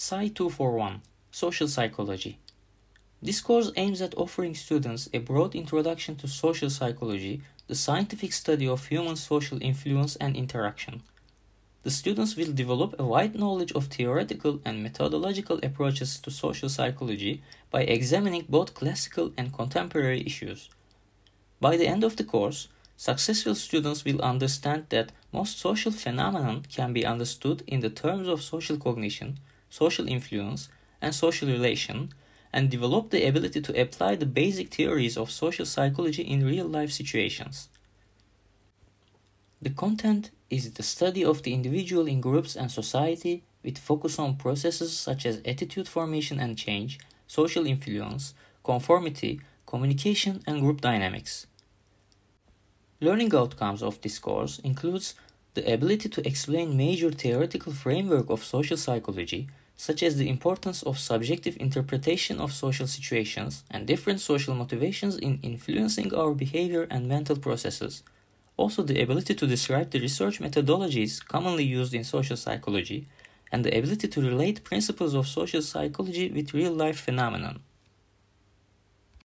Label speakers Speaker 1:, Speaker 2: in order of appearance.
Speaker 1: PSY 241 Social Psychology. This course aims at offering students a broad introduction to social psychology, the scientific study of human social influence and interaction. The students will develop a wide knowledge of theoretical and methodological approaches to social psychology by examining both classical and contemporary issues. By the end of the course, successful students will understand that most social phenomena can be understood in the terms of social cognition, social influence, and social relation, and develop the ability to apply the basic theories of social psychology in real life situations. The content is the study of the individual in groups and society with focus on processes such as attitude formation and change, social influence, conformity, communication, and group dynamics. Learning outcomes of this course includes the ability to explain major theoretical framework of social psychology, such as the importance of subjective interpretation of social situations and different social motivations in influencing our behavior and mental processes. Also, the ability to describe the research methodologies commonly used in social psychology and the ability to relate principles of social psychology with real life phenomenon.